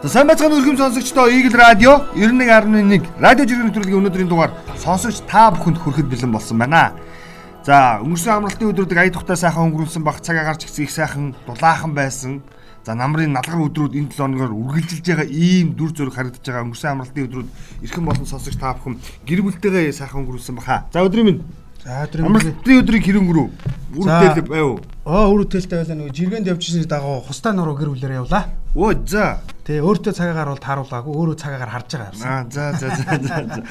За сайн байцгаана өргөм сонсогчдоо Eagle Radio 91.1 радио жиргэн нэвтрүүлгийн өнөөдрийн дугаар сонсогч та бүхэнд хүрэхэд бэлэн болсон байна. За өнгөрсөн амралтын өдрүүдийг ая тухтай сайхан өнгөрүүлсэн баг цаг агарч их сайхан дулаахан байсан. За намрын налгар өдрүүд энэ 7 хоногоор үргэлжилж байгаа ийм дүр зураг харагдаж байгаа өнгөрсөн амралтын өдрүүд эрхэм болон сонсогч та бүхэн гэр бүлтэйгээ сайхан өнгөрүүлсэн баха. За өдрийн минь За өдрийн амралтын өдрийг хэрэг өнгөрөв. Үрдэл байв. Оо үр хөтэлтэй байлаа нөгөө жиргэнд явчихсны дагуу хустай нуруу гэр бүлээр явлаа. Өө за. Тэгээ өөртөө цагаагаар бол тааруулгаагүй өөрөө цагаагаар харж байгаа юмсан. Аа за за за за.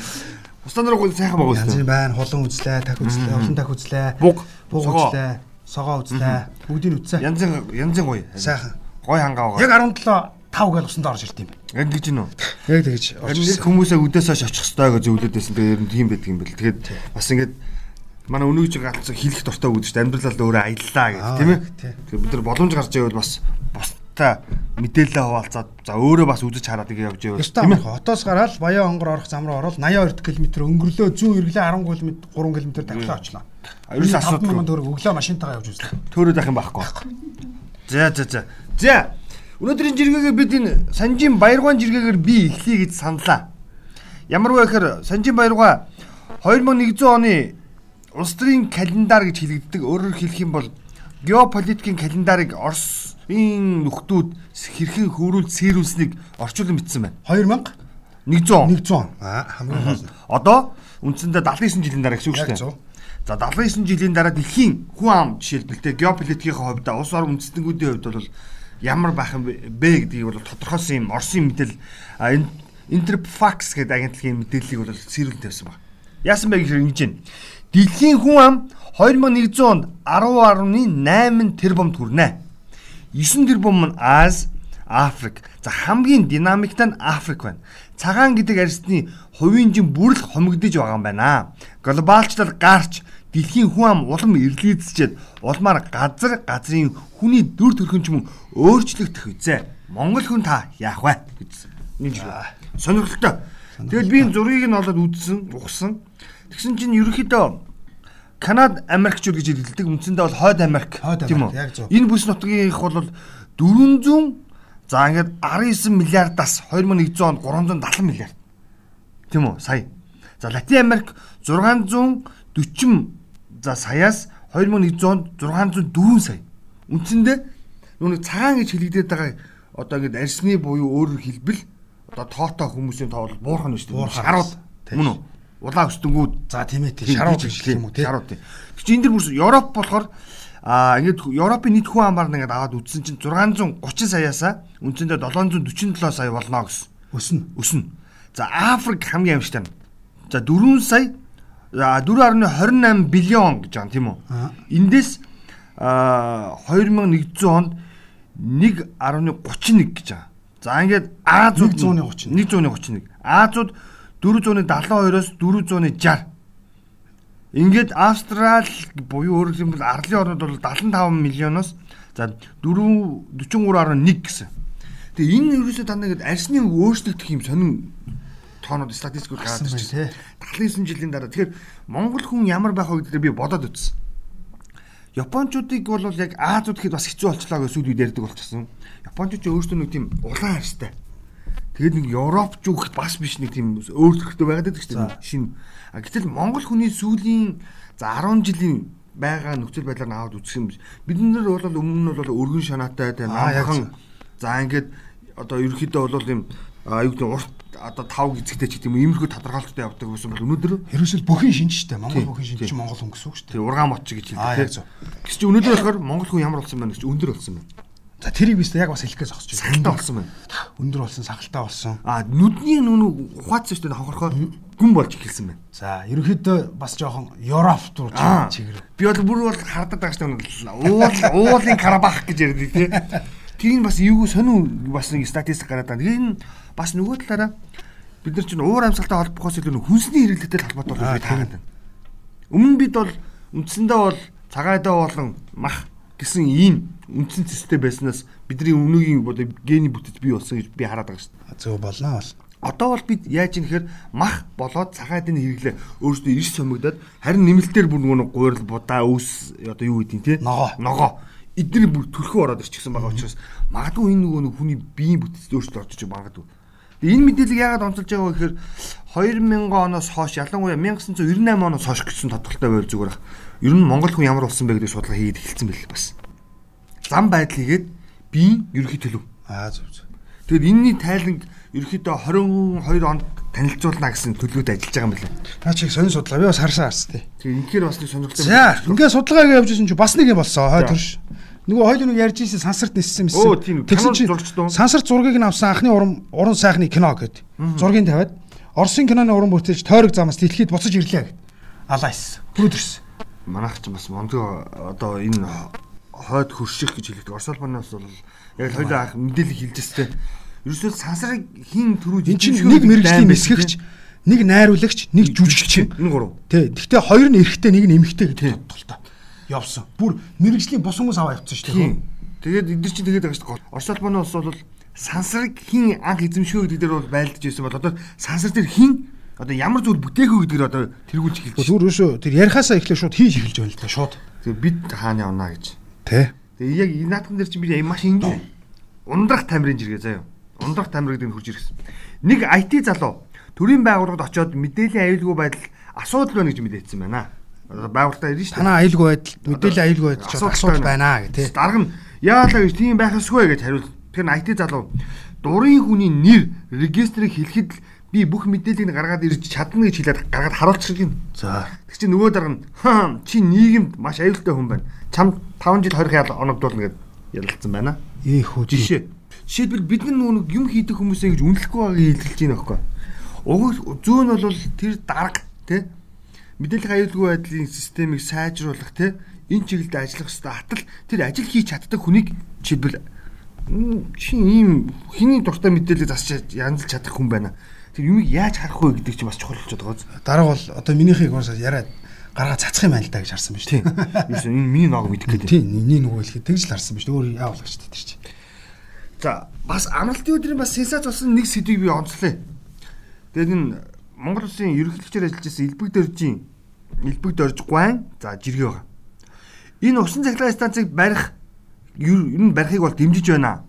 Хустай нуруу сайхан байгаа Янз үстэй. бүрийн байна. Хулан үзлээ, тах үзлээ, олон тах үзлээ. Буг, буг үзлээ, согоо үзлээ. Бүгдийг үзсэн. Янзын янзын гоё. Сайхан. Гой хангаа байгаа. Яг 17 5 гээл усанд орж ирд юм. Яг гэж нөө. Яг тэгэж нэг хүмүүсээ үдээсээ очих хэвээр гэж зөвлөд байсан. Тэгээ ер нь тийм байдаг юм бэл. Тэгээд бас ингээд манай өнөөж галзуу хэлэх дуртай үүдэж амьдралаа л өөрөө аяллаа гэх тийм ээ. тий. Тэгээд бид нар боломж гарч байвал бас бустай мэдээлэлээ хуваалцаад за өөрөө бас үзэж хараад ингэ явж байвал Ёстой амарх хотоос гараад Баян хонгор орох зам руу ороод 82 км өнгөрлөө зүүн эргэлээ 10 км 3 км давхлаа очлоо. Ерөөс асуудал. асуудал төгрөг өглөө машинтайгаа явж үзлээ. төөрөөд ах юм байхгүй. За за за. За өнөөдрийн жиргээгээр бид энэ Санжин Баяргаан жиргээгээр би эхлэе гэж саналаа. Ямар вэ гэхээр Санжин Баяргаа 2100 оны улс төрийн календар гэж хэлэгддэг. Өөрөөр хэлэх юм бол геополитикийн календарыг Оросын нөхдүүд хэрхэн хөрүүл сэрүүлснийг орчуулан бичсэн байна. 2000 100. 100. Аа хамгийн гол. Одоо үндсэндээ 79 жилийн дараа гэсэн үг шүү дээ. За 79 жилийн дараа дэлхийн хүн ам жишээлбэлтэй геополитикийн хувьд улс орон үндэстнүүдийн хувьд бол ямар байх юм бэ гэдгийг бол тодорхойлсон юм Оросын мэдээлэл а, ин- Interfax гэдэг агентлагийн мэдээллийг бол сэрүүлэн тавьсан баг. Яасан бэ гэхээр ингэж байна. Дэлхийн хүн ам 2100 онд 10.8 тэрбумд хүрнэ. 9 тэрбум нь Аз, Африк. За хамгийн динамиктай нь Африк байна. Цагаан гэдэг арьсны хувийн жин бүрэл хомигдож байгаа юм байна. Глобалчлал гарч дэлхийн хүн ам улам эрлийцчихэд улмаар газар газрын хүний дүр төрхөн ч мөн өөрчлөгдөх үзээ. Монгол хүн та яах вэ гэсэн. Нэг. Сонирхолтой. Тэгэл би энэ зургийг нь олоод үзсэн, ухсан. Тэгсэн чинь ерөнхийдөө Канад Америкчууд гэж хэлдэг. Үндсэндээ бол Хойд Америк тийм үү? Энэ бүс нутгийнх бол 400 за ингээд 19 миллиардаас 2100 онд 370 миллиард. Тийм үү? Сая. За Латин Америк 640 за саяас 2100 онд 604 сая. Үндсэндээ нүг цагаан гэж хэлэгдээд байгаа одоо ингээд арсны буюу өөрөөр хэлбэл одоо тоотой хүмүүсийн тоо бол буурхан нь шүү дээ. Шарууд. Мөн үү? Улаан өстөнгүүд За тийм ээ Тийм, тийм шарууд гэх юм уу тий. Шарууд тийм. Чи энэ дэр бүрс Европ болохоор аа ингээд Европын нийт хүн амаар ингээд аваад үзсэн чинь 630 саяасаа үндсэндээ 747 сая болно гэсэн. Өснө. Өснө. За Африк хамгийн амжтай. За 4 сая за 4.28 биллион гэж байгаа тийм үү? Эндээс аа 2100 онд 1.31 гэж байгаа. За ингээд Азууд 131. 131. Азууд 472-оос 460. Ингээд Австрал буюу өөрөөр хэлбэл арлын орнууд бол 75 миллионоос за 4 43.1 гэсэн. Тэгээ энэ ерөөсөө дандаа ингээд арсны өөрчлөгдөх юм сонин тоонууд статистикүүд гараад байна. 79 жилийн дараа. Тэгэхээр Монгол хүн ямар байх вэ гэдгийг би бодоод үзсэн. Япончуудыг бол яг Азууд гэхэд бас хэцүү болчлаа гэж сүүл үед ярьдаг болчихсон. Япончууд ч өөрсдөө нэг тийм улаан арьстай. Тэгээд нэг Европч үгт бас биш нэг тийм өөрчлөлттэй байгаад байдаг шүү дээ. Шин. А гэтэл Монгол хүний сүүлийн за 10 жилийн байгаа нөхцөл байдлаар нь аваад үзэх юм биш. Бид нар бол өмнө нь бол өргөн шанаатай яг намхан за ингээд одоо ерөөхдөө бол юм а юу гэдэг урт одоо тав гизгтэй ч гэдэг юм иймэрхүү тодорхойлолттой явдаг байсан бол өнөөдөр Ерөөсөл бүхэн шинжтэй. Монгол Тийм, бүхэн шинж тийм. чинь Монгол хүн гэсэн үг дээ. тий ургаан мот ч гэж хэлдэг. Гэвч өнөөдөр болохоор Монгол хүн ямар болсон байна гэж өндөр болсон байна. За тэрийг би яг бас хэлэх гэж зогсож байна. Сахалтай болсон байна. Өндөр болсон, сахалтай болсон. А нүдний нүг ухаацсан шүү дээ хохорхоо гүн болж эхэлсэн байна. За ерөнхийдөө бас жоохон Европ руу Аа. чигээр. Би бол бүр бол хардаад байгаа шүү дээ. Уул уулын Карабах гэж ярьдаг тий. Тийм бас эвгүй сонин бас нэг статистик гараад байна. Тэгээ энэ бас нөгөө талаараа бид нар чинь уур амьсгалтай холбохоос илүү хүнсний хэрэглээтэй холбоотой бол Аа, би таагаад байна. Өмнө бид бол үндсэндээ бол цагаадаа болон мах гэсэн ийм үндсэн цэцтэй байснаас бидний өмнөгийн бол гений бүтэц бий болсон гэж би хараад байгаа шүү дээ. Зөв болно бол. Одоо бол бид яаж юм гэхээр мах болоод цагаадын хэрэглээ өөрсдөө ирс сомигдоод харин нэмэлтээр бүр нөгөө гуйрал будаа өвс одоо юу гэдэг нь те Ногоо. ногоо эдний бүр төрхөө ороод ирчихсэн байгаа учраас магадгүй энэ нөгөө хүний биеийн бүтцэд өөрчлөлт орж иж магадгүй. Энэ мэдээлэл яагаад онцолж байгаа вэ гэхээр 2000 оноос хойш ялангуяа 1998 оноос хойш гэсэн тодорхойтой байл зүгээр ах. Ер нь Монгол хүн ямар болсон бэ гэдэг судалгаа хийгээд эхэлсэн байл бас. Зам байдал хийгээд биеийн ерөнхий төлөв. Аа зөв зөв. Тэгэд энэний тайланг ерөөхдөө 22 онд танилцуулна гэсэн төлөвөд ажиллаж байгаа юм байна. Наа чиг сонир судалгаа би бас харсан харс тий. Тэгээ инхээр бас нэг сонирхолтой. За ингээд судалгаагаа явж исэн чи бас нэг юм болсон хой төрш. Нөгөө хоёул нэг ярьж ирсэн сансарт ниссэн мэсэн. Тэгсэн кинонд чи зурчдсан. сансарт зургийг нь авсан анхны уран уран сайхны кино гэд. Зургийг тавиад Оросын киноны уран бүтээлч тойрог замаас дэлхийд буцаж ирлээ гэд. Алайс. Брүүдэрс. Манайх ч бас мондоо одоо энэ хойд хөрших гэж хэлдэг. Орос улбанаас бол яг хоёул анх мэдээлэл хэлжстэй. Ерөөсөө сансарыг хин төрүүж Энд чинь нэг мэрэгжлийн нисгэгч, нэг найруулагч, нэг жүжигчин. энэ гурав. Тий. Гэхдээ хоёр нь эрэгтэй, нэг нь эмэгтэй гэдэг тодтолтой. Явсан. Бүр мэрэгжлийн бус хүмүүс аваа явцсан шүү дээ. Тэгээд эдгээр чинь тэгээд байгаа шүү дээ. Орос улбаны улс бол сансарыг хин анх эзэмшгөө гэдэг дээр бол байлдаж байсан бол одоо сансар дээр хин одоо ямар зүйл бүтэехөө гэдгээр одоо тэргүүлж эхэлж байна. Зүгээр шүү. Тэр ярихаасаа эхлээ шууд хийж эхэлж байна л да шууд. Тэгээд бид хаана явна гэж. Тий. Тэгээд яг наадхан дээр чинь би маш ингэ ундрах тамирын жиргээ заяа. Ундрах тамир гэдэг нь хурж ирсэн. Нэг IT залуу төрийн байгууллагад очиод мэдээллийн аюулгүй байдал асуудал байна гэж мэдээдсэн байна. Одоо байгууллагатаа ирнэ шүү. Танаа аюулгүй байдал мэдээлэл аюулгүй байдал асуудал байна гэх тий. Дарга нь яалаа гэж тийм байх ёсгүй гэж хариулт. Тэр нь IT залуу дурын хүний нэр регистрийг хэлэхэд л би бүх мэдээллийг гаргаад ирж чадна гэж хэлээд гаргаад харуулчих юм. За. Тэг чи нөгөө дарга нь чи нийгэмд маш аюултай хүн байна. Чам 5 жил 20 ял оногдуулна гэд ярилцсан байна. Ийх үү. Жишээ. Жишээлбэл бид нар нэг юм хийдэг хүмүүсээ ингэж үнэлэхгүй байгааг илэрхийлж байна байхгүй. Уг зүүн нь бол тэр дарга тий мэдээлэл аюулгүй байдлын системийг сайжруулах тий энэ чиглэлд ажиллах хэрэгтэй атал тэр ажил хийж чаддаг хүнийг жишээлбэл «М, чи ийм хиний дуртай мэдээлэл засч янзлж чадах хүн байна. Тэр юмыг яаж харах вэ гэдэг чинь бас чухал болчиход байгаа зү. Дарга бол одоо минийхийг уусаа яриад гаргаа цацах юм байна л да гэж харсан ба шүү. Тийм. Юусе энэ миний ноог мэдэх гэдэг. Тийм, нэг нөгөө хэлэхэд тэгж л харсан ба шүү. Өөр яавал гэж тэр чинь. За бас амралтын өдрийн бас сенсац болсон нэг сэдвийг би онцлоо. Тэгээд энэ Монгол улсын ерөнхийлөгчөөр ажиллаж байсан Илбэг дөржийн Илбэг дөрж гуайн за жиргээ байгаа. Энэ усан цахилгаан станцыг барих ер нь барихыг бол дэмжиж байна.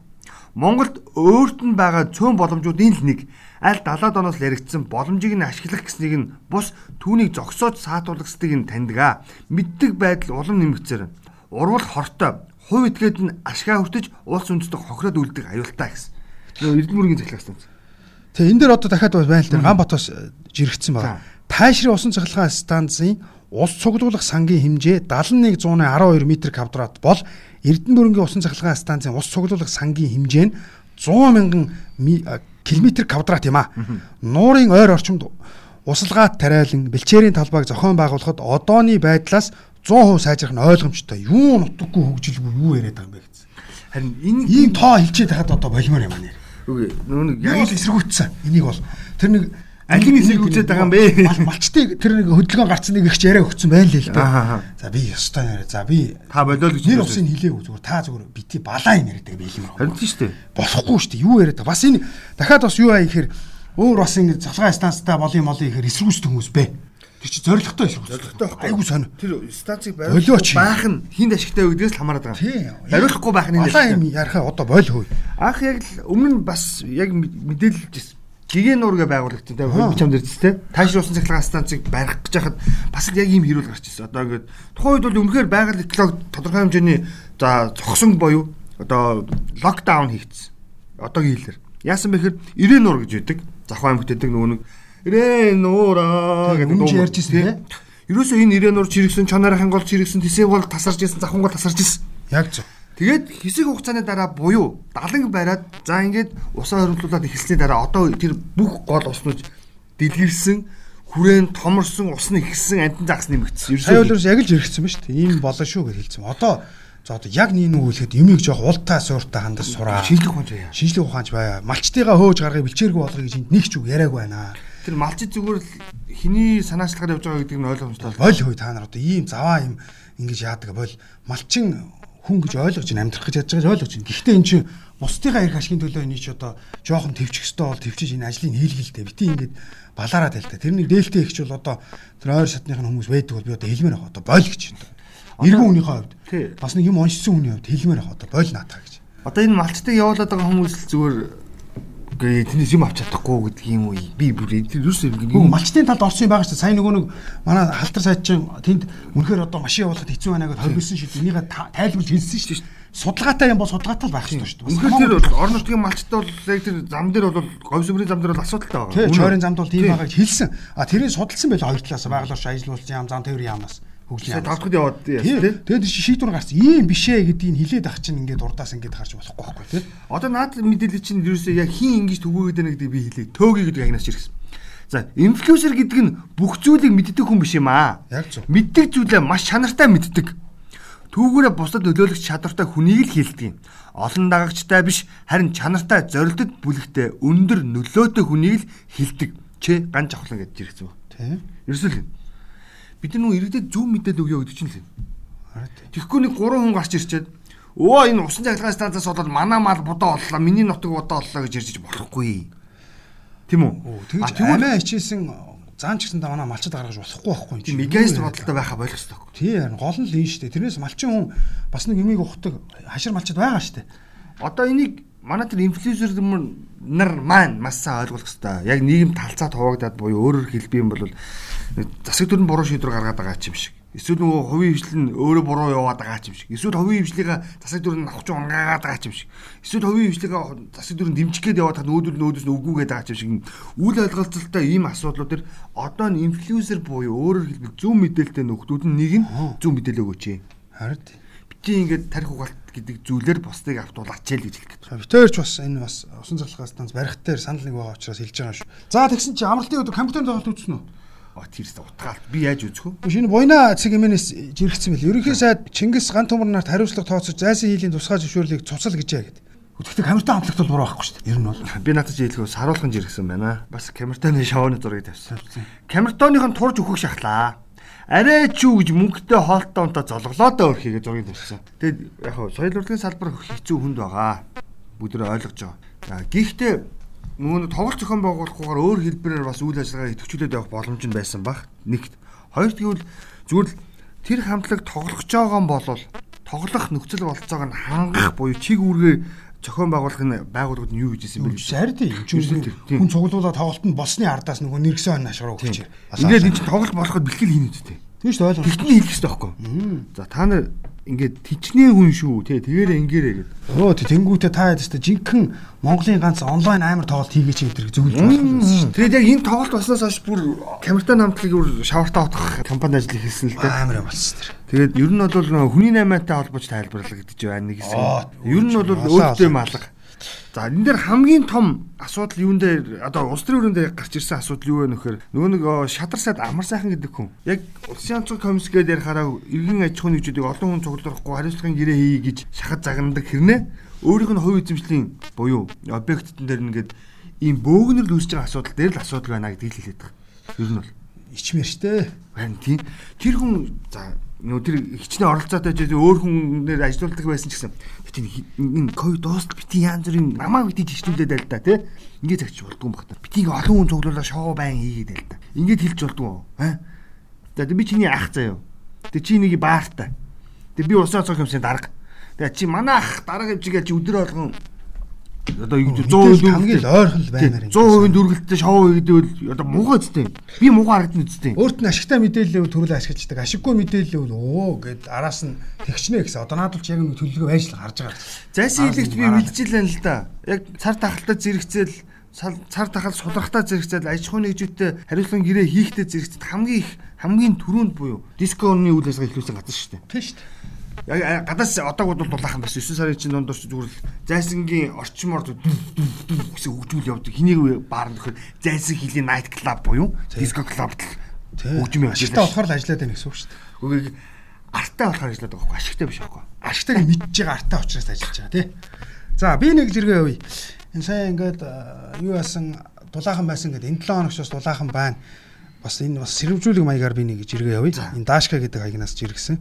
Монголд өөрт нь байгаа цөөн боломжуудын л нэг аль 70 доноос л яригдсан боломжийг нь ашиглах гэснийг нь бус түүнийг зогсоож саатуулагчдыг нь таньдаг. Мэддэг байдал улам нэмэгцээр. Урвал хортой хувь этгээд нь ашгаа хүртэж улс үндэстэг хохироод үлдэх аюултай гэсэн. Нөгөө Эрдэнэбүргийн цахилгаан станц. Тэгээ энэ дээр одоо дахиад байна л дээ. Ганбатоос жирэгдсэн байна. Тайшрын усан цахилгаан станцын ус цуглуулах сангийн хэмжээ 7112 м квадрат бол Эрдэнэбүргийн усан цахилгаан станцын ус цуглуулах сангийн хэмжээ нь 100 мянган километр квадрат юм а. Нуурын ойр орчимд усалгаат тариалан бэлчээрийн талбайг зохион байгуулахад одооны байдлаас 100% сайжрах нь ойлгомжтой. Юу нутаггүй хөгжилгүй юу яриад байгаа юм бэ гэсэн. Харин энэ Ийм тоо хэлчихэд хахад одоо болимоор юм аа нэр. үгүй нэг Яг л эсэргүүцсэн. Энийг бол тэр нэг Алийг эсэргүүцээд байгаа юм бэ? Мал- Малчтыг тэр нэг хөдөлгөөн гарцсан нэг ихч яриа өгсөн байл л. Ахаа. За би ёстой яриа. За би та болоо л гэж нэр усын хилээгүй зүгээр та зүгээр бити балаа юм яриад байгаа юм. Харин тийм шүү дээ. Болохгүй шүү дээ. Юу яриад байгаа. Бас энэ дахиад бас юу аа ихээр өөр бас ингэ цахилгаан станцтай болын молын ихээр эсэргүүцдэг хүмүүс бэ. Тэр чи зоригтой эсэргүүцдэг. Зоригтой байхгүй. Айгу сонио. Тэр станцыг Болооч. бариулахгүй байх нь хинд ашигтай вэ гэдгээс л хамаарат байгаа. Тий. Бариулахгүй байх нь энэ Балаа юм ярихаа одоо бойл хөөе. Анх яг л өмнө бас яг мэд- мэдээлэлжсэн. Гигэн нуургээ байгуулагчтай Аа. хувь бичам дээр тест таашруулсан цахилгаан станцыг барих гэж хахад бас л яг ийм хэрүүл гарч ирсэн. Одоо ингээд тухайн үед бол үнэхээр байгаль эколог тодорхой хэмжээний за зогсон боيو одоо локдаун хийгдсэн. Одоогийн хэлээр. Яасан бэхээр ирээ нуур гэж үүдэг. Завхан аймагт байдаг нөгөө нэг ирээ нуураа Тэгээд өмнө ч ярьж ирсэн, тий? Ерөөсөө энэ ирээ нуур чирэгсэн, чанарын хангол чирэгсэн, тэсээ бол тасарч ирсэн, завхан гол тасарч ирсэн. Яг зөв. Тэгээд хэсэг хугацааны дараа буюу даланг бариад за ингээд усаа хөрвүүлээд эхэлсний дараа одоо тэр бүх гол уснууд дэлгэрсэн хүрээн томорсон ус нь ихсэн амтан загас нэмэгдсэн. Сая бол яг л жирэгцсэн ба шүү дээ. Ийм болно шүү гэж хэлсэн. Одоо за одоо яг нэг нэг үлэхэд юмыг жоох ултаа сууртаа хандаж сураа. шинжлэх ухаан заяа. Шинжлэх ухаанч байа. Малчтайгаа хөөж гаргахыг бэлчээргүй болгоё гэж энд нэг ч үг яриаг байна. Тэр малчид зүгээр л хиний санаачлагаар явж байгаа гэдэг нь ойлгомжтой. Боль хөөе та нар одоо ийм заваа юм ингэж яадаг бол малчин хүн гэж ойлгож ин амьдрах гэж ядж байгааг ойлгож ин. Гэхдээ эн чинь бусдынхаа эрх ашигын төлөө энийг ч одоо жоохон төвчих ёстой бол төвчиж энэ ажлыг хийлгэлтэй. Бити ингэж балаараа тайлтай. Тэр нэг дээлтэй ихч бол одоо тэр ойр шатных нь хүмүүс байдаг бол би одоо хэлмээр байгаа. Одоо боль гэж байна. Иргэн хүнийхээ хувьд. Бас нэг юм уншсан хүний хувьд хэлмээр ах одоо бойл наатаа гэж. Одоо энэ малчтай явуулаад байгаа хүмүүс л зүгээр гээ тэндээс юм авч чадахгүй гэдэг юм уу? Би бүр юус юм малчтын талд орсон юм байгаа шүү дээ. Сайн нөгөө нэг манай халтар сайд чинь тэнд үнэхээр одоо машин явуулахад хэцүү байна гэдээ хоригдсон шүү дээ. Энийг та- тайлбарлаж хэлсэн шүү дээ. Судалгаатай юм бол судалгаатай л байх шүү дээ. Үнэхээр тэр бол орон нутгийн малчтай бол яг тэр зам дээр бол говьсмөрийн зам дээр бол асуудалтай байгаа. Тий, Үнэ. чойрын замд бол тийм Тий. байгаа гэж хэлсэн. А тэрийг судалсан байлаа хоёр талаас байгаль орчин ажилуулсан яам зам тээврийн яамнаас хөгжлийн тавтахад яваад тий. Тий. Тэгээд чи шийдвэр гарсан. Ийм биш ээ гэдгийг хилээд ах чинь ингээд урдаас ингээд харж болохгүй байхгүй тий. Одоо наад мэдээлэл чинь ерөөсөө яг хин ингэж түгөөгээд байна гэдгийг би хэлээ. Төөги гэдэг агнаас чирсэн. За, инфлюенсер гэдэг нь бүх зүйлийг мэддэг хүн биш юм аа. Яг зөв. Мэддэг зүйлээ маш чанартай мэддэг. Түүгээрээ бусдад нөлөөлөх чадвартай хүнийг л хэлдэг юм. Олон дагагчтай биш, харин чанартай, зорилтод бүлэгтэй, өндөр нөлөөтэй хүнийг л хэлдэг. Чэ ганц авахлан гэж жирэгцэн ба. Тий. Ерөөсөө л. Бид нар нүү иргэдэд зөв мэдээлэл өгөө гэдэг чинь л. Тий. Тэгэхгүй нэг 3 хүн гарч ирчээд өө энэ усан цахилгаан станцаас болоод манай мал будаа боллоо, миний нутаг будаа боллоо гэж ярьж болохгүй. Тийм үү? А тэгвэл хичээсэн заан ч гэсэн та манай малчад гаргаж болохгүй байхгүй юм тийм меганист бодолтой байхаа болох хэрэгтэй. Тий харин гол нь л энэ шүү дээ. Тэрнээс малчин хүн бас нэг юмыг ухдаг хашир малчад байгаа шүү дээ. Одоо энийг манай тэр инфлюенсер нар маань маш сайн ойлгох хэрэгтэй. Яг нийгэм талцаа хуваагдаад буюу өөрөөр хэлбэх юм бол засаг төрн буруу шийдвэр гаргаад байгаа юм шиг. Эсвэл нөгөө хувийн хвшлэн өөрөө буруу яваад байгаа юм шиг. Эсвэл хувийн хвшлийг засаг төрн авах ч унгаагаад байгаа юм шиг. Эсвэл хувийн хвшлийг засаг төрн дэмжих гээд яваад хад нүүдэл нөөдөөс нь үгүйгээд байгаа юм шиг. Үйл ойлголцолтой ийм асуудлууд төр одоо нь инфлюенсер буюу өөрөөр хэлбэл зөв мэдээлэлтэй нөхдүүд нь нэг нь зөв мэдээлэл өгөөч. Харин. Бити ингээд тарих угаалт гэдэг зүйлээр бусдыг автуулаач л гэж хэлэх гэдэг. Битээрч бас энэ бас усан цахилгаан станц барих дээр санал нэг байгаа учраас хэлж байгаа юм шүү. За тэгсэн чи амралтын өдөр компьютер тоглолт үзсэн үү? А тэрс утгаалт би яаж үзэх вэ? Шинэ буйна цэг эмэнэс жиргцсэн бэл. Ерөнхий сайд Чингис гант төмөр нарт хариуцлага тооцож зайсан хийлийн тусгай зөвшөөрлийг цуцал гэжээ гэд. Гэхдээ камертаа хамтлагт бол буруу байхгүй шүү дээ. Ер нь бол Би надад хэлэхөө саруулхан жиргсэн байна. Бас камертоны шоуны зургийг тавьсан. Камертоных нь турж өгөх шахлаа. Арай ч юу гэж мөнгөтэй хоолтой унтаа золголоо доо өрхийгээ зургийг тавьсан. Тэгэд яг хөө соёл урлагийн салбар хэцүү хүнд байгаа. Бүгдөө ойлгож байгаа. Гэхдээ нөгөө тоглолт зохион байгуулахгүйгээр өөр хэлбэрээр бас үйл ажиллагаа идэвхжүүлээд явах боломж нь байсан баг. Нэгт. Хоёрт гэвэл зүгээр л тэр хамтлаг тоглох ч байгаа юм болол тоглох нөхцөл болцоог нь хангах буюу чиг үүргээ зохион байгуулахын байгууллагууд нь юу гэж хэлсэн бэ? шаар тийм. Хүн цуглуулаад тоглолтод болсны ардаас нөгөө нэргсэн хойно ашраа өгч. Ингээд энэ чинь тоглолт болоход бэлтгэл хийнэ шүү дээ ойлгоо. Тэгтний хэлэх хэрэгтэй байхгүй. За та нар ингээд тичнээ хүн шүү тий тэгээрээ ингээрээ гэдэг. Өө тий тэнгуүтэ та яд өстө жинхэнэ Монголын ганц онлайн амар тоглолт хийгээч энэ юм байна шүү. Тэгээд яг энэ тоглолт болсноос хойш бүр камертай намтлыг бүр шавартаа утгах компани ажил хийсэн л дээ. Амар юм болсон тэр. Тэгээд ер нь бол хүний наймаатай холбож тайлбарлагдаж байна нэг хэсэг. Ер нь бол олоо. малга. За энэ дээр хамгийн том асуудал юун дээр одоо улс төрийн өрөөнд гарч ирсэн асуудал юу вэ нөхөр нөгөө нэг оо, шадар сайд амар сайхан гэдэг хүн яг улсын онцгой комисс гээд ярихаараа иргэн аж ахуйн нэгжүүдийг олон хүн цуглуулахгүй хариуцлагын гэрээ хийе гэж шахаж загнадаг хэрнээ өөрийнх нь хувь эзэмшлийн буюу объектын дээр нэгээд ийм бөөгнөр үүсэж байгаа асуудал дээр л асуудал байна гэдгийг хэлээд байгаа. Ер нь бол Ичмэр штэ. Харин тийм тэр хүн за нөгөө тэр хичнээн оролцоотой ч өөр хүнээр ажилладаг байсан ч гэсэн. Тийм энэ ковид дуустал бити янз бүрийн намаа бити жишнүүлээд байл та тий ингээд загч болдгоо бахта бити ингээ олон хүн цуглуулаа шоу байн хийгээд байл та. Ингээд хэлж болдгоо аа за би чиний ах заяа тэг чи нэг баартай тэг би усан цог юмсын дарга. Тэг чи манай ах дарга хэмжигээ чи өдөр болгон одоо 100% хамгийн ойрхон л баймаар юм. 100% дүргэлттэй шоу хийдэл одоо муухай үстэй би муухай харагдана үстэй Өөрт нь ашигтай мэдээлэл төрөл ашиглаждаг. Ашиггүй мэдээлэл бол өө гэд араас нь тэгчнэ гэсэн. Одоо надад ч яг нэг төлөвлөгөө байжлага харж байгаа. Зайсан хэлэгч би мэдчихлээ л да. Яг цар тахалтаа зэрэгцээл сал- цар тахал сулрахтаа зэрэгцээл аж ахуйн нэгжүүдтэй хариуцлагын гэрээ хийхдээ зэрэгцэд хамгийн их хамгийн түрүүнд буюу дисконы үйл ажиллагаа эхлүүлсэн газар шүү дээ. Тийм шүү дээ. Яг гадаас одоог бол дулаахан бас 9 сарын чинь дондор ч зүгээр л зайсангийн орчмоор гэсэн хөгжмөл явдаг. Хэнийг баар нөхөр зайсан хилийн night club буюу клуб хөгжим явж Ашигтай болохоор л ажиллаад байна гэсэн үг шүү дээ. Үгүй артай болохоор ажилладаг байхгүй ашигтай биш байхгүй. Ашигтайг мэдж байгаа артаа учраас ажиллаж байгаа тий. За би нэг зэрэг явъя. Энэ сайн ингээд юу яасан дулаахан байсан гэдэг энэ 7 хоногч бас дулаахан байна. Бас энэ бас сэрвжүүлэг маягаар би нэг зэрэг явъя. Энэ Дашка гэдэг хаягнаас жиргсэн.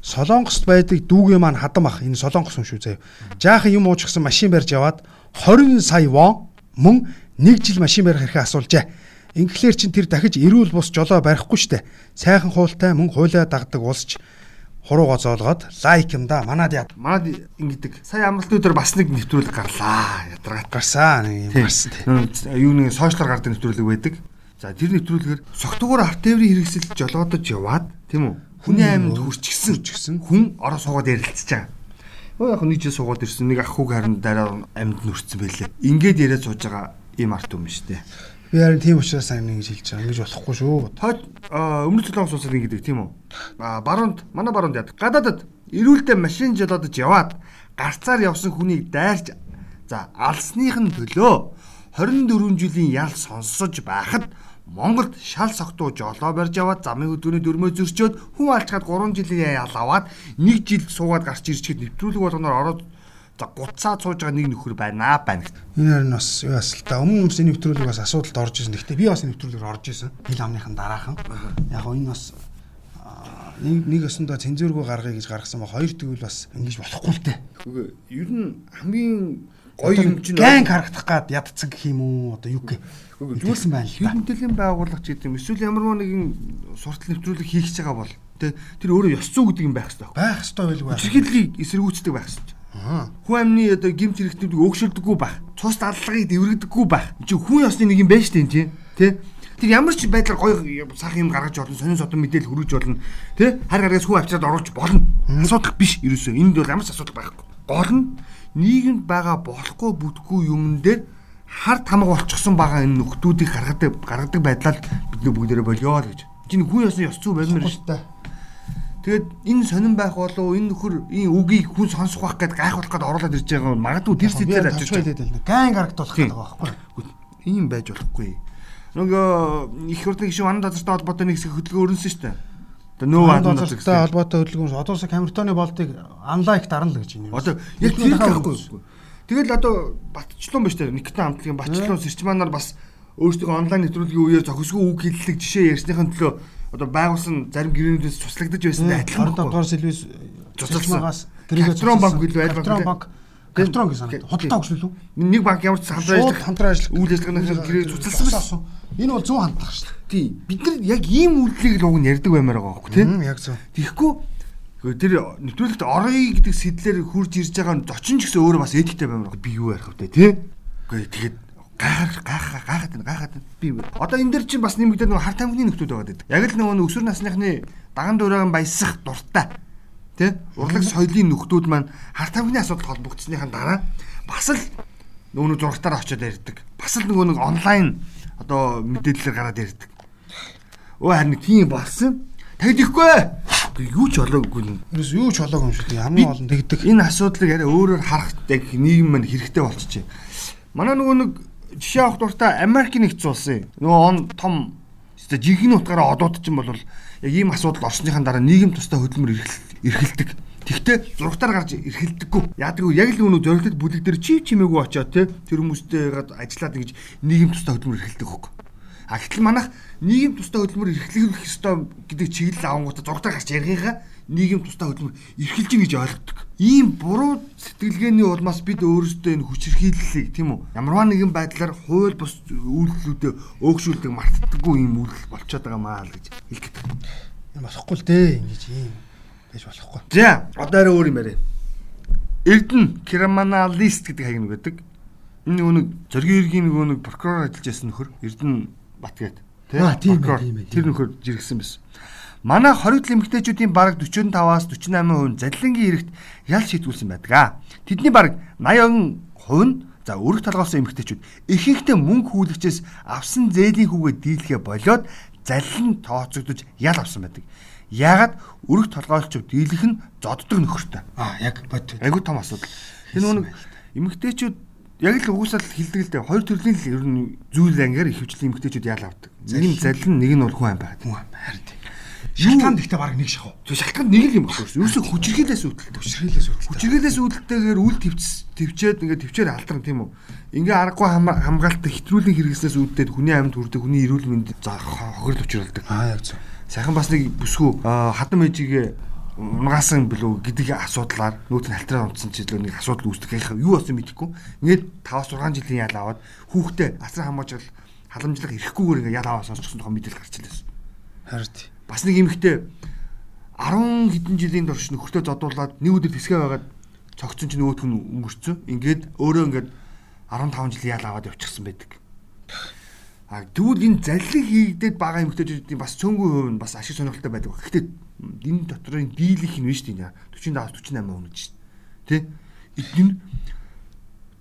Солонгост байдаг дүүгээ маань хадам ах энэ солонгос хүн шүү заяа. Жаахан юм уучгсан машин барьж яваад 20 сая вон мөн 1 жил машин барих хэрэг асуулжээ. Инглээр чин тэр дахиж эрүүл бус жолоо барихгүй штэ. Сайхан хуультай мөн хуулиа дагдаг улсч хурууга зоолгоод лайк юм да. Манад яа. Манад ингэдэг. Сая амралтын өдөр бас нэг нэвтрүүлэг гарлаа. Ядаргаат. Гарсан нэг юм гарсан. Юу нэг сошиалар гардаг нэвтрүүлэг байдаг. За тэр нэвтрүүлгээр согтуугаар арт тээврийн хэрэгсэл жолоодож яваад тийм үү? Хүний айманд хүрчихсэн. Хүрчихсэн. Хүн ороо суугаад ярилцж байгаа. Өө яг нэг жил суугаад ирсэн нэг ах хүүг харин дараа амьд нүрцсэн байлээ. Ингээд яриад сууж байгаа ийм арт юм шүү дээ. Би харин тийм учраас сайн ингэж хэлж байгаа. Ингэж болохгүй шүү. Тоо өмнө цолоон суусаад ингэдэг тийм үү? А баруунд манай баруунд яд. Гадаадад эрүүлдэ машин жолоодож яваад гарцаар явсан хүнийг дайрч за алсных нь төлөө 24 жилийн ял сонсож байхад Монголд шал согтуу жолоо барьж аваад замын өдөөний дөрмөө зөрчөөд хүн алчгаад 3 жилийн ял аваад нэг жил суугаад гарч ирчихэд нэвтрүүлэг болгоноор ороод За гуцаа цууж байгаа нэг нөхөр байна байна гэт. Энэ харин бас юу асал та өмнө өмнөс нэвтрүүлэг бас асуудалд орж ирсэн. Гэхдээ би бас нэвтрүүлгээр орж ирсэн. Хил амныхан дараахан. Яг гоо энэ бас нэг нэг өсөндөө цензургүй гаргая гэж гаргасан ба хоёр тэгвэл бас ингэж болохгүй л дээ. Үгүй ер нь хамгийн гоё юм чинь гэнг харагдах гад ядцсан гэх юм уу одоо юу гэх зүйлсэн байна л да. Мэдээллийн байгууллага ч гэдэг юм. Эсвэл ямар нэгэн суртал нэвтрүүлэг хийх гэж байгаа бол тэр өөрөө ёс зүй гэдэг юм байх хэрэгтэй. Байх хэрэгтэй байлгүй байх. Чирхийллийг эсэргүүцдэг байх хэрэгтэй. Хүн амны одоо гимт хэрэгтнүүдийг өөгшөлдөггүй байх. Цус дарлагыг дэврэгдэггүй байх. Чи хүн ёсны нэг юм байж тэн тий. Тэ? Тэр ямар ч байдлаар гоё сах юм гаргаж болно, сонин содон мэдээлэл хүргэж болно. Тэ? Хар гаргаас хүн авчираад оруулж болно. Асуудал биш ерөөсөө. Энд бол ямар ч асуудал байхгүй. Гол нь нийгэмд байгаа болохгүй бүтггүй юм дээр хар тамга болчихсон байгаа энэ нөхдүүдийг гаргадаг гаргадаг байдлаар бид нөө бүгдээрээ болио л гэж. Чинь хүн ёсны ёс зүй баймир шүү дээ. Тэгээд энэ сонирн байх болов энэ нөхөр энэ үгийг хүн сонсох байх гэд гайхуулах гэд оруулаад ирж байгаа юм. Магадгүй тэр сэтлэр ажиллаж байгаа. Гайн гарагдуулах гэдэг байгаа байхгүй. Ийм байж болохгүй. Нөгөө их хурлын гишүүн ван газартай холбоотой нэг хэсэг хөдөлгөөн өрнөсөн шүү дээ. Нөө ван газартай холбоотой хөдөлгөөн одоос камертоны болтыг анлайк дарна л гэж юм. Одоо яг тэр байхгүй. Тэгэл одоо батчлуун ба шүү дээ. Никтэн хамтлагийн батчлуун сэрчманаар бас өөрсдөө онлайн нэвтрүүлгийн үеэр зохисгүй үг хэллэг жишээ ярьсныхын төлөө одоо байгуулсан зарим гэрээнүүдээс туслагдаж байсан адилхан 25 дугаар сэлвэс цуцалсаагаас Капитрон банк гэлээ аль Капитрон банк Капитрон гэсэн худалдаа өгсөн үү? Нэг банк ямар ч хамтран ажиллах хамтран ажиллах үйл ажиллагааны гэрээ цуцалсан байсан. Энэ бол 100 хандах шүү дээ. Тий. Бид нар яг ийм үйлдэлийг л уг нь ярьдаг баймаар байгаа байхгүй тий? Яг зөв. Тэгэхгүй тэр нэвтрүүлэгт ороё гэдэг сэтлэр хурж ирж байгаа нь зочин ч гэсэн өөрөө бас эдиктэй баймаар би юу ярих вэ тий? Гэхдээ тэгээд гайхах гайхах гайхаад байна гайхаад байна. Би одоо энэ дэр чинь бас нэмэгдээд нөгөө хар тамхины нөхдүүд байгаа гэдэг. Яг л нөгөө өсвөр насныхны даган дуурайган баясах дуртай. Тэ? Урлаг соёлын нөхдүүд маань хар тамхины асуудал холбогдсныхаа дараа бас л нөгөө зургатаар очиод ярьдаг. Бас л нөгөө нэг онлайн одоо мэдээлэлээр гараад ярьдаг. Өө харин тийм болсон. Тэгдэхгүй. Юу ч болоогүй юм. Юус юу ч болоогүй юм шүү дээ. Хамгийн олон тэгдэг. Энэ асуудлыг арай өөрөөр харах яг нийгэм маань хэрэгтэй болчихжээ. Манай нөгөө нэг жишээ авах дуртай Америк нэгдсэн улсын нөгөө он том жинхэнэ утгаараа одууд чинь бол яг ийм асуудал орсныхаа дараа нийгэм тустай хөдөлмөр эрхэлдэг. Тэгтээ зургатаар гарч эрхэлдэггүй. Яадаг вэ? Яг л өнөө зориглолт бүлэг дээр чив чимээгүй очоод те тэр хүмүүстэй ажиллаад ингэж нийгэм тустай хөдөлмөр эрхэлдэг хөөг. А гэтэл манайх нийгэм тустай хөдөлмөр эрхлэх ёстой гэдэг чиглэл авангуудаа зургатаар гарч ярихыгаа нийгэм тустай хөдөлмөр эрхэлж гэж ойлгодог. Ийм буруу сэтгэлгээний улмаас бид өөрсдөө энэ хүчирхийллийг тийм үү ямарваа нэгэн байдлаар хууль бус үйлдэлүүдэд өөгшүүлдэг мартдаггүй ийм үйлдэл болчиход байгаа маа л гэж хэлдэг. Энэ болохгүй л дээ ингэж ийм байж болохгүй. За одоо арай өөр юм яриа. Эрдэнэ криминалист гэдэг хаяг нэг байдаг. Энэ нөгөө нэг зоргийн иргэний нөгөө нэг прокурор ажиллаж байсан нөхөр Эрдэнэ Батгээд тийм тэр нөхөр жиргсэн байсан. Манай хоригдл эмэгтэйчүүдийн бараг 45-аас 48% залилангийн эрэгт ял шийтгүүлсэн байдаг. Тэдний бараг 80% нь за өрх талгаалсан эмэгтэйчүүд ихэнхдээ мөнгө хүлэгчээс авсан зээлийн хүүгээ дийлхэ болоод залилан тооцогдож ял авсан байдаг. Яагаад өрх толгойлчуд дийлэх нь зоддог нөхөртэй. Аа яг бод. Айгуу том асуудал. Тэр нүг эмэгтэйчүүд яг л угсаал хилдэг л дээ. Хоёр төрлийн л ер нь зүйл ангиар их хвчлэн эмэгтэйчүүд ял авдаг. Нэг нь залилан, нэг нь бол хүн ам байгаад. Хүн ам харин тийм. Шалтгаан гэхдээ баг нэг шахав. Шалтгаан нэг л юм байна. Ерөөсө хүчрхийлээс үүдэлтэй. Хүчрхийлээс үүдэлтэй. Хүчрхийлээс үүдэлтэйгээр үл твц твчээд ингээд твчээр алдран тийм үү. Ингээ аргагүй хамгаалалтаа хэтрүүлэн хэрэгснээс үүдээд хүний амьд хүрдэг хүний эрүүл мэнд хохирол учруулдаг. Аа яг зөв. Сайхан бас нэг бүсгүй хадам ээжигээ унгаасан билүү гэдэг асуудлаар нүүт нь халтраа унтсан ч илүү нэг асуудал үүсдэг. Юу болсон мэдэхгүй. Ингээд 5 6 жилийн ял аваад хүүхдээ асар хамгаалж халамжлах ирэхгүйгээр ингээ ял аваа сонсчихсон тухай мэдээлэл гарч ирсэн. Харин бас нэг эмэгтэй 10 хэдэн жилийн турш нөхөртөө зодуулаад нэг өдөр тэсгээ байгаад цогцсон чинь өөдг нь өнгөрцөн. Ингээд өөрөө ингээд 15 жил яал аваад явчихсан байдаг. А тэгвэл энэ заллиг хийгдээд байгаа эмэгтэйчүүдийн бас цөөнгүй хувь нь бас ашиг сонирхолтой байдаг. Гэхдээ энэ дотрын дийлэх нь биш тийм 47 48 хүн гэж шүү дээ. Тэ? Энэ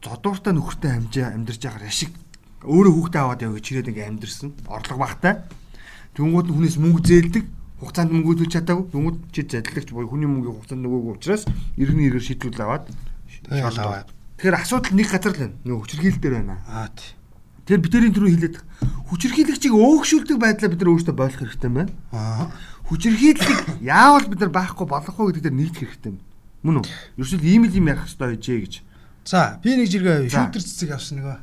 зодууртай нөхөртэй амжаа амьдарч байгаа ашиг өөрөө хүүхдээ аваад яв гэж чирээд ингээ амьдэрсэн. Орлого багтай. Тэнгууд нь хүнээс мөнгө зээлдэг. Хугацаанд мөнгө төлж чадаагүй. Тэнгууд чи задлагч буюу хүний мөнгөний хугацаанд нөгөөг учраас иргэний иргэр шийдвэрлэл аваад шалгаад. Тэгэхээр асуудал нэг газар л байна. Нөгөө хүчирхийлэл дээр байна. Аа тий. Тэгэхээр бидний түрүү хэлээд хүчирхийлэгчийг өөгшүүлдэг байдлаа бид нар өөрсдөө бойлох хэрэгтэй байна. Аа. Хүчирхийллийг яавал бид нар байхгүй болох вэ гэдэг дээр нийлэх хэрэгтэй юм. Мөн үү? Ерөөсөө ийм л юм ярих хэрэгтэй байжээ гэж. За би нэг жиргээ шүүдэр цэцэг авсан нөгөө.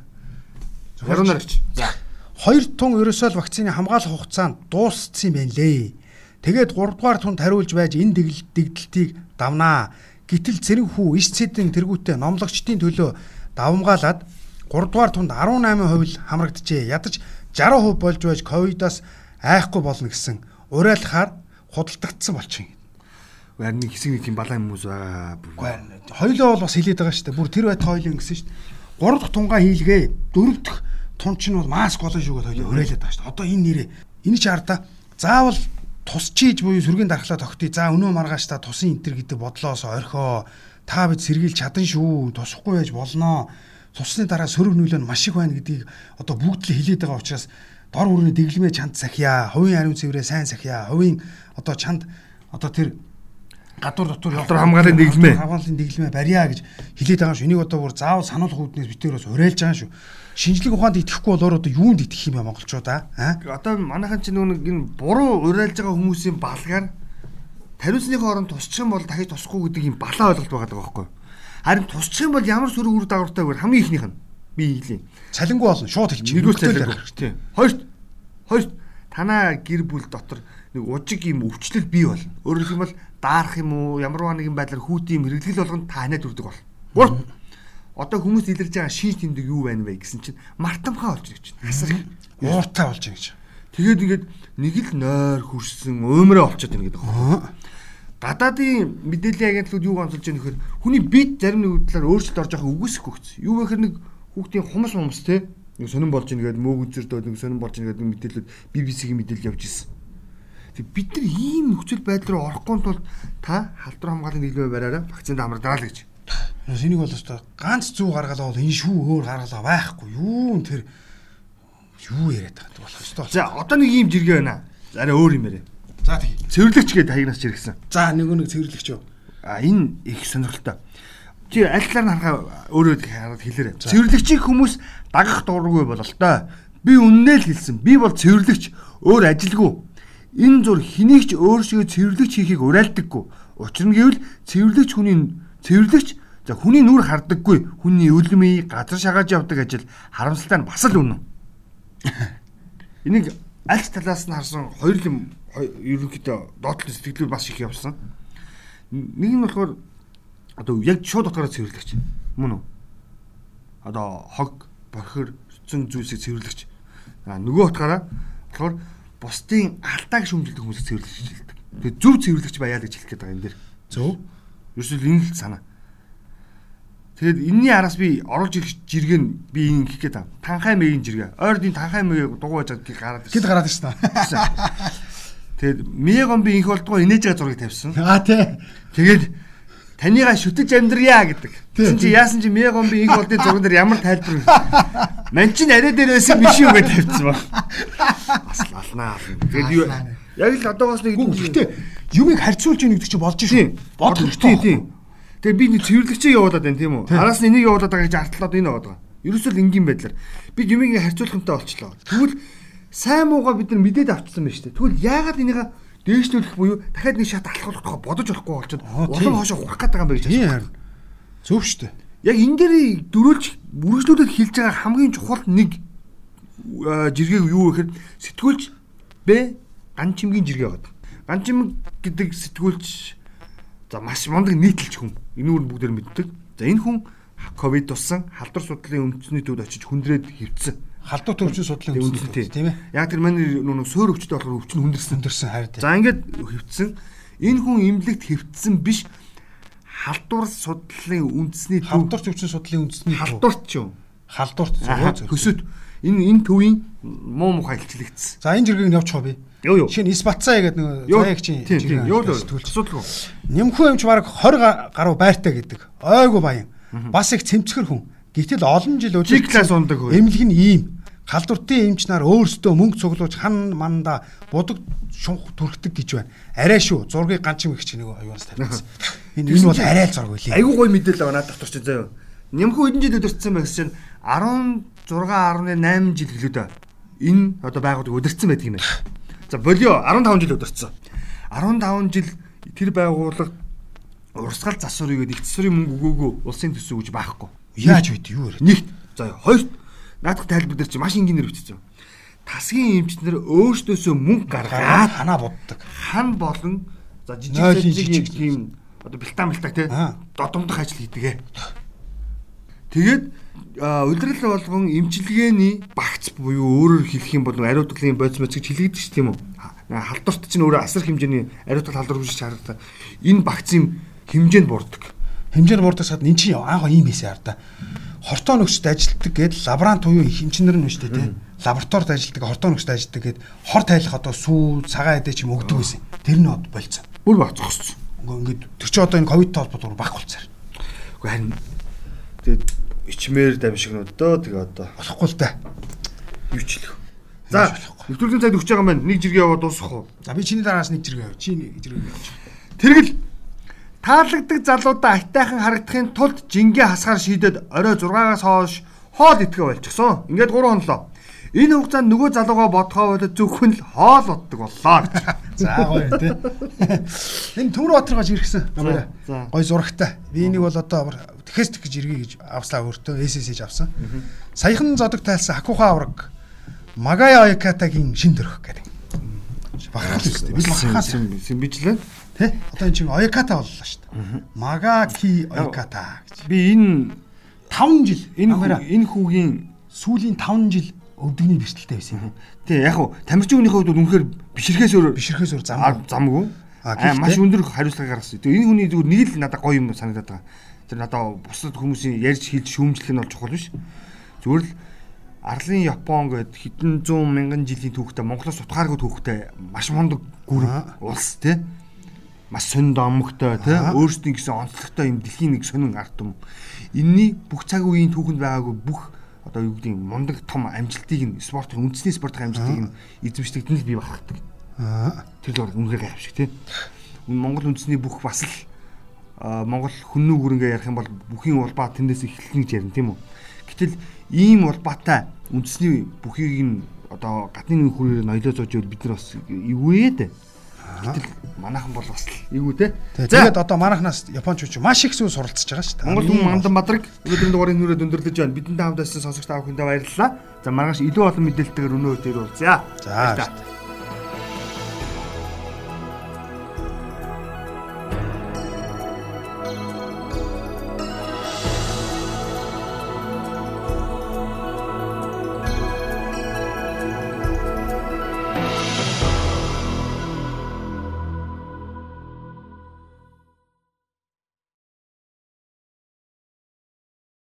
Ярунарч. За. Хоёр тун ерөөсөө л вакцины хамгаалах хугацаанд дууссан юм байна лээ. Тэгээд 3 дугаар тунд хариулж байж энэ дэгдэлтийг давнаа. Гэтэл цэрэнхүү иш цэдэн тэргүүтээ номлогчдын төлөө давмгаалаад 3 дугаар тунд 18% л хамрагджээ. Ядаж 60% болж байж ковидоос айхгүй болно гэсэн уриалахаар худалдагдсан болчихно. Харин нэг хэсэг нэг тийм балаан хүмүүс байгаа. Хоёлоо бол бас хилээд байгаа шүү дээ. Бүр тэр байтал хоёлын гэсэн шүү дээ. 3 дахь тунгаа хийлгээ. 4 дахь тун чинь бол маск голон шүү гэж хоёлоо уриалаад байгаа шүү дээ. Одоо энэ нэрээ энэ ч хараа заавал тусчиж буюу сүргийн дархлаа тогтъё. За өнөө маргааш та тусын энтер гэдэг бодлоос орхио. Та бид сэргийлж чадан шүү. Тусахгүй байж болноо. Тусны дараа сөрөг нөлөө нь маш их байна гэдгийг одоо бүгд л хилээд байгаа учраас дор хүрээний дэглэмээ чанд сахиа, хувийн ариун цэврээ сайн сахиа, хувийн одоо чанд одоо тэр гадуур дотор Гадуур хамгааллын дэглэмээ. хамгааллын дэглэмээ барья гэж хэлээд байгаа шүү. Энийг одоо бүр заавал сануулгах үүднээс битээрээс уриалж байгаа шүү. Шинжлэх ухаанд итгэхгүй бол одоо юунд итгэх юм бэ монголчууд аа? Одоо манайхан чинь нэг энэ буруу уриалж байгаа хүмүүсийн балгаар тариуцныхаа оронд тусчих юм бол дахиж тусахгүй гэдэг юм балаа ойлголт байгаа даа байхгүй юу? Харин тусчих юм бол ямар сөрөг үр дагавартай вэ? Хамгийн ихнийх нь би хэлье. Цалингуу болно. Шууд хэлчих. Цалин тий. Хоёрт хоёрт танаа гэр бүл дотор нэг ужиг юм өвчлөл бий болно. Өөрөөр хэлбэл даарах юм уу, ямар нэгэн байдлаар хүүтийн юм хэрэглэл болгонд танаад үрдэг бол. Гурав. Одоо хүмүүс илэрж байгаа шинж тэмдэг юу байна вэ гэсэн чинь мартамхаа болж ирж байна. Асар их. Ууртай болж байгаа гэж. Тэгээд ингээд нэг л нойр хүрсэн өмөрөө олцоод байна гэдэг. Гадаадын мэдээллийн агентлууд юу гонцолж байгаа нөхөр хүний бит зарим нэг талаар өөрчлөлт орж байгаа үгүйсэхгүй хэвчээ. Юу гэхээр нэг хүүхдийн хумс хумс те нэг сонирн болж ийн гэдэг мөөг үзэрдөө нэг сонирн болж ийн гэдэг мэдээлэлүүд BBC-ийн мэдээлэл явж ирсэн. Тэг бид нар ийм нөхцөл байдал руу орохгүй тул та халдвар хамгааллын дэглэмээ бариараа вакцинд амраа л гэж. Энийг бол өстой ганц зүг гаргалаа бол энэ шүү өөр гаргалаа байхгүй. Юу н тэр юу яриад байгаа юм болох өстой. За одоо нэг ийм жиргээ байна. Арай өөр юм яриа. За тий. Цэвэрлэгч гэдэг хаягнаас жиргсэн. За нөгөө нэг цэвэрлэгч юу? А энэ их сонирхолтой. Чи аль талаар нь харахаа өөрөө хараад хэлээрэй. Цэвэрлэгчийг хүмүүс дагах дурггүй бололтой. Би үннээ л хэлсэн. Би бол цэвэрлэгч өөр ажилгүй. Энэ зур хэнийг ч өөрсдөө цэвэрлэгч хийхийг уриалдаггүй. Учир нь гэвэл цэвэрлэгч хүний цэвэрлэгч за хүний нүр хардаггүй. Хүний өлмий газар шагааж явдаг ажил харамсалтай нь бас л үнэн. Энийг аль талаас нь харсан хоёр юм ерөнхийдөө доотлол сэтгэлүүд бас их явсан. Нэг нь болохоор одоо яг шууд утгаараа цэвэрлэгч. Мөн үү? Одоо хог, бохир, цэн зүйлсийг цэвэрлэгч. А нөгөө утгаараа болохоор бусдын алдааг шүмжилдэг хүмүүсийг цэвэрлэгч хэлдэг. Тэгээ зөв цэвэрлэгч байяа л гэж хэлэх гээд байгаа юм дээр. Зөв. Ерөөсөө энэ л санаа. Тэгээд энэний араас би оруулж ирэх жиргээ нь би ингэ хэлэх гээд. Танхай мэгийн жиргээ. Ойрдын танхай мэгийг дугуй байжгаад гараад Хэд гараад ирсэн аа. Тэгээд мегон би инх болдгоо инээж байгаа зургийг тавьсан. Аа тий. Тэгээд танийгаа шүтэж амьдрья гэдэг. Тэгсэн чи яасан чи мегон би инх болдгийн зурган дээр ямар тайлбар? Ман чин арай дээр байсан биш юу гэж тавьсан ба. Бас лалнаа. Тэгээд юу яг л одоо бас нэг Гэхдээ юмыг харьцуулж ийн гэдэг чинь болж шүү. бодлоо тийм тийм. Тэгээд би нэг цэвэрлэгчээ явуулаад байна тийм үү? Араас нь энийг явуулаад байгаа гэж артлаад энэ байгаа. Ерөөсөө л энгийн байдлаар бид юмыг харьцуулахынтай болчлоо. Тэгвэл сайн муугаа бид нар мэдээд авчихсан байна шүү дээ. Тэгвэл яагаад энийг дээшлүүлэх буюу дахиад нэг шат алхах болохоо бодож болохгүй болчиход улам хоошоо хурах гэдэг юм байна гэж харин. Зөв шүү дээ. Яг энэ дээр дөрүүлж үргэлжлүүлээд хэлж байгаа хамгийн чухал нэг аа, жиргээ юу гэхээр сэтгүүлч Б ганчимгийн жиргээ байна. Ганчим гэдэг сэтгүүлч за маш мундаг нийтлэлч хүн. Энэ үр бүгдээр мэддэг. За энэ хүн ковид туссан халдвар судлалын өмчсөний төвд очиж хүндрээд хэвцсэн. Халдвар төвчөн судлалын Үндэсний үндэсний тийм ээ. Яг тэр манай нүг суур өвчтэй болохоор өвч нь хүндэрсэн. Өндөрсөн харин. За ингээд хэвцсэн. Энэ хүн имлэгт хэвтсэн биш халдвар судлалын үндэсний төв халдвар төвчний судлалын үндэсний халдварт ч юм. халдварт зөв. Хөсөд энэ энэ төвийн муу мухай илчлэгдсэн. За энэ явуучих би. Юу юу. Жишээ нь Исбатцаа гэдэг нэг заяагчийн Тийм тийм. Юу л төлж. асуудалгүй. Нэмхүү юмч баг 20 га- гаруй байртай гэдэг. Ойгу баян. Бас их цэмцгэр хүн. Гэтэл олон жил G class ундаг хөө. Эмнэлэг нь ийм. Халдвартын эмч нар өөрсдөө мөнгө цуглуулж хан манда будаг шунх түрхдэг гэж байна. Арай шүү. Зургийг ганчин их чинь нэг аюунс тавьсан. Энэ энэ бол арай л зураг үлээ. Айгуу гоё мэдээлэл аваа надад дурч заяа. Нэмхүү хэдэн жил өдөрцсөн байх чинь 16.8 жил гэлээ да. Энэ одоо байгууллага өдөрцсөн байдаг юм байна. За болио 15 жил өдөрцсөн. 15 жил тэр байгууллага урсгал засварыг гэдэг их засварын мөнгө өгөөгүй улсын төсөв гэж байхгүй. Яаж үйд юу вэ? Нэгт. За хоёрт наадах тайлбар дээр чи маш энгийнээр бичсэн. Тасгийн эмчнэр өөрсдөөсөө мөнгө гаргаад ханаа буддаг. хан болон за жижиг тийм одоо бэлтан бэлтаг тий додомдох ажил хийдэг. Тэгээд а, удирдал болгон эмчилгээний багц буюу өөрөөр хэлэх юм бол ариутгалын бодис моц гэж хэлэгдэж ш тийм үү? Ха- Халдварт чинь өөрөө асар хэмжээний ариутгал халдвар хүсэж харагдаа. Энэ багцын хэмжээнд бурдаг. Хэмжээр буурдаг сад эн чинь анх ийм хийсэн хар та. Хортоо нөгсөд ажилтдаг гээд лаборант буюу инженер нь шүү дээ тий. Лабораторид ажилтдаг, хортоо нөгсөд ажилтдаг гээд хор тайлах одоо сүү, цагаан эдэ ч юм өгдөг байсан. Тэр нь од болцсон. Бүр багцчихсон. Ингээд тэр чи одоо энэ ковидтэй холбоотой баг болцсон. Уу харин тэгээд ичмээр дамжигнууд дөө тэгээ одоо Болохгүй л да. юу ч хэлэх. За нэвтрүүлгийн цайд өгч байгаа байна. Нэг жиргээ яваад дуусгах уу? За би чиний дараас нэг жиргээ авъя. Чи нэг жиргээ авъя. Тэргэл таалагддаг залуудаа айтайхан харагдахын тулд жингээ хасгаар шийдэд орой 6-аас хойш хоол идэхэ болчихсон. Ингээд 3 хонлоо. Энэ хугацаанд нөгөө залууга бодхоо бодод зөвхөн л хоол боддог боллоо гэж. За гоё тий. Энэ Төмөр Батар гаж иргсэн. Гой зурагтай. Би энийг бол одоо тэхэс тэгж иргий гэж авслаа өөртөө СС-ж авсан. Саяхан зодог тайлсан Хакуха авраг Магая Оякатагийн шин төрх гэдэг. Бахархал үстэй. Би бахархал бичлээ. Тий. Одоо энэ чинь Ояката боллоо шүү дээ. Магаки Ояката гэж. Би энэ 5 жил энэ энэ хүүгийн сүүлийн 5 жил өвдөгний бэрхтэлтэй байсан юм. тий яг хуу тамирчин хүнийхээ хувьд үнэхээр бишрэхээс өөр Бишрэхээс өөр зам. зам замгүй. Аа маш өндөр хариуцлага гаргасан. Тэгээ энэ хүний зүгээр нэг л надад гоё юм санагдаад байгаа. Тэр надад бусад хүмүүсийн ярьж хэлж шүүмжлэх нь бол чухал биш. Зүгээр л Арлын Япон гээд хэдэн зуун мянган жилийн түүхтэй Монголоос утгааргүй түүхтэй маш мундаг гүр Аа. улс тий. Маш сонин домогтой тий. Өөрсдийн гэсэн онцлогтой юм дэлхийн нэг сонин ард юм. Энийний бүх цаг үеийн түүхэнд байгаагүй бүх одоо юу гэдэг нь мундаг том амжилтыг нь спортын үндэсний спортын амжилтыг нь эзэмшдэг нь л бий багтдаг. Аа. Тэр л үнэхээр гайхамшиг тий. Монгол үндэсний бүх бас л Монгол хүннүү гүрэнгээ ярих юм бол бүхийн улбаа тэндээс эхэлнэ гэж ярина тийм үү. Гэтэл ийм улбаатай үндэсний бүхийг нь одоо гадны хүрээр ноёлоо зоож бид нар бас эвгүй дээ. Гэтэл манайхан бол бас л эвгүй те. Тэгээд одоо манайхнаас Японч ч маш их зүйл суралцж байгаа шүү дээ. Монгол хүн мандан бадраг өнөөдрийн дугаарыг нүрээ дүндэрлэж байна. Бидэнтэй хамт байсан сонсогч та бүхэндээ баярлалаа. За маргааш илүү олон мэдээлэлтэйгээр өнөө өдөр уулзъя. За. Баярлалаа.